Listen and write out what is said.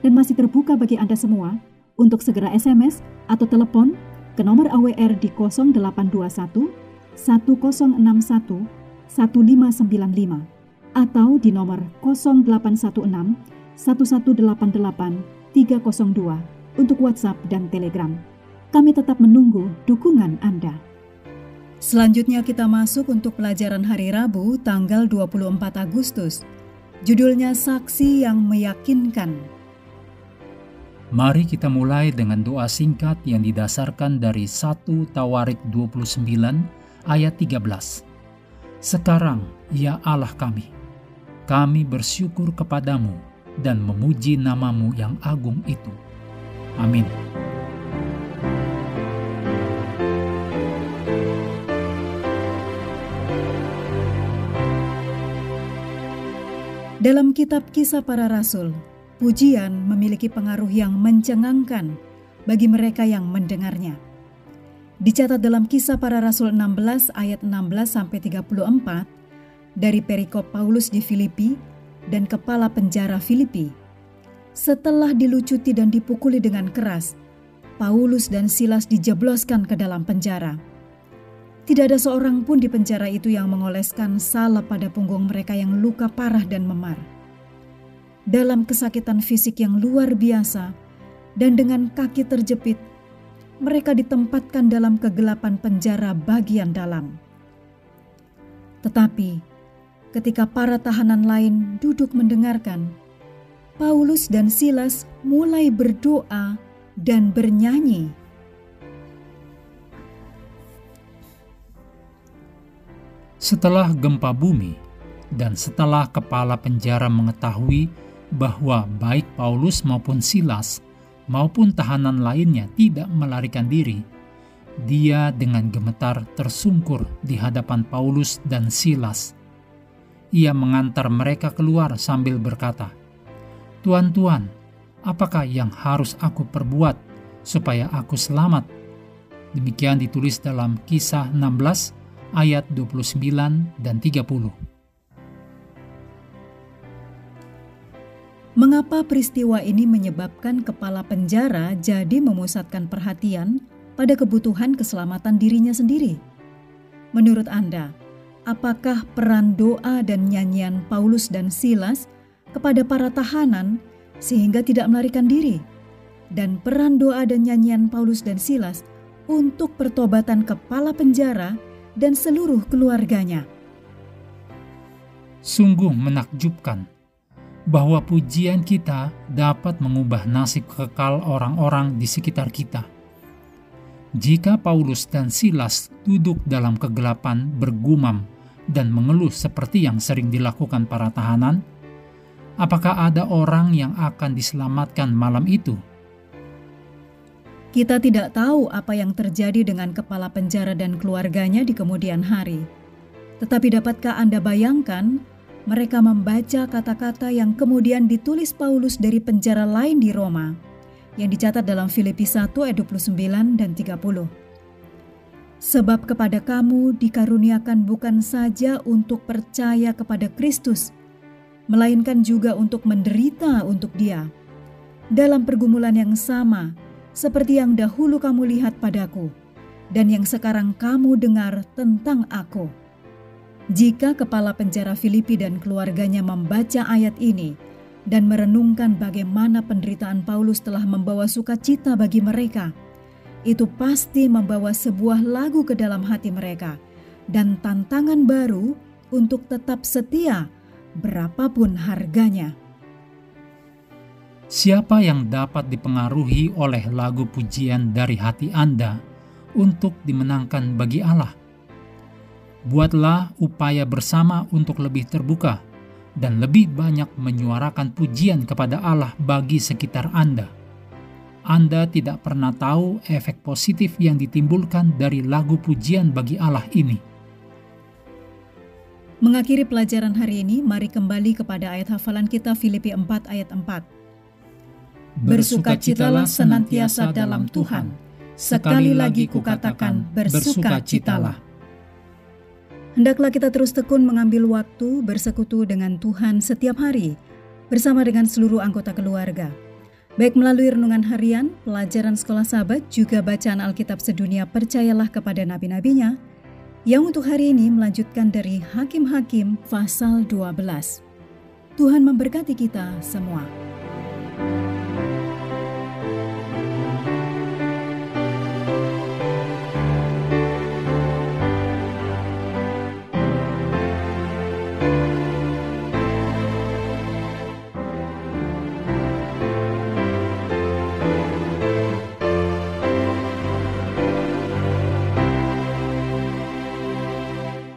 dan masih terbuka bagi Anda semua untuk segera SMS atau telepon ke nomor AWR di 0821 1061 1595 atau di nomor 0816 1188 302 untuk WhatsApp dan Telegram. Kami tetap menunggu dukungan Anda. Selanjutnya kita masuk untuk pelajaran hari Rabu tanggal 24 Agustus. Judulnya Saksi yang Meyakinkan. Mari kita mulai dengan doa singkat yang didasarkan dari 1 Tawarik 29 ayat 13. Sekarang, ya Allah kami, kami bersyukur kepadamu dan memuji namamu yang agung itu. Amin. Dalam kitab Kisah Para Rasul, Pujian memiliki pengaruh yang mencengangkan bagi mereka yang mendengarnya. Dicatat dalam kisah para rasul 16 ayat 16 sampai 34 dari perikop Paulus di Filipi dan kepala penjara Filipi. Setelah dilucuti dan dipukuli dengan keras, Paulus dan Silas dijebloskan ke dalam penjara. Tidak ada seorang pun di penjara itu yang mengoleskan salep pada punggung mereka yang luka parah dan memar dalam kesakitan fisik yang luar biasa dan dengan kaki terjepit, mereka ditempatkan dalam kegelapan penjara bagian dalam. Tetapi ketika para tahanan lain duduk mendengarkan, Paulus dan Silas mulai berdoa dan bernyanyi. Setelah gempa bumi dan setelah kepala penjara mengetahui bahwa baik Paulus maupun Silas maupun tahanan lainnya tidak melarikan diri. Dia dengan gemetar tersungkur di hadapan Paulus dan Silas. Ia mengantar mereka keluar sambil berkata, "Tuan-tuan, apakah yang harus aku perbuat supaya aku selamat?" Demikian ditulis dalam Kisah 16 ayat 29 dan 30. Mengapa peristiwa ini menyebabkan kepala penjara jadi memusatkan perhatian pada kebutuhan keselamatan dirinya sendiri? Menurut Anda, apakah peran doa dan nyanyian Paulus dan Silas kepada para tahanan sehingga tidak melarikan diri? Dan peran doa dan nyanyian Paulus dan Silas untuk pertobatan kepala penjara dan seluruh keluarganya? Sungguh menakjubkan bahwa pujian kita dapat mengubah nasib kekal orang-orang di sekitar kita. Jika Paulus dan Silas duduk dalam kegelapan bergumam dan mengeluh seperti yang sering dilakukan para tahanan, apakah ada orang yang akan diselamatkan malam itu? Kita tidak tahu apa yang terjadi dengan kepala penjara dan keluarganya di kemudian hari. Tetapi dapatkah Anda bayangkan mereka membaca kata-kata yang kemudian ditulis Paulus dari penjara lain di Roma, yang dicatat dalam Filipi 1 ayat 29 dan 30. Sebab kepada kamu dikaruniakan bukan saja untuk percaya kepada Kristus, melainkan juga untuk menderita untuk dia. Dalam pergumulan yang sama, seperti yang dahulu kamu lihat padaku, dan yang sekarang kamu dengar tentang aku jika kepala penjara Filipi dan keluarganya membaca ayat ini dan merenungkan bagaimana penderitaan Paulus telah membawa sukacita bagi mereka, itu pasti membawa sebuah lagu ke dalam hati mereka dan tantangan baru untuk tetap setia berapapun harganya. Siapa yang dapat dipengaruhi oleh lagu pujian dari hati Anda untuk dimenangkan bagi Allah? Buatlah upaya bersama untuk lebih terbuka dan lebih banyak menyuarakan pujian kepada Allah bagi sekitar Anda. Anda tidak pernah tahu efek positif yang ditimbulkan dari lagu pujian bagi Allah ini. Mengakhiri pelajaran hari ini, mari kembali kepada ayat hafalan kita Filipi 4 ayat 4. Bersukacitalah senantiasa dalam Tuhan. Sekali lagi kukatakan, bersukacitalah. Hendaklah kita terus tekun mengambil waktu bersekutu dengan Tuhan setiap hari, bersama dengan seluruh anggota keluarga. Baik melalui renungan harian, pelajaran sekolah sahabat, juga bacaan Alkitab sedunia percayalah kepada nabi-nabinya, yang untuk hari ini melanjutkan dari Hakim-Hakim pasal 12. Tuhan memberkati kita semua.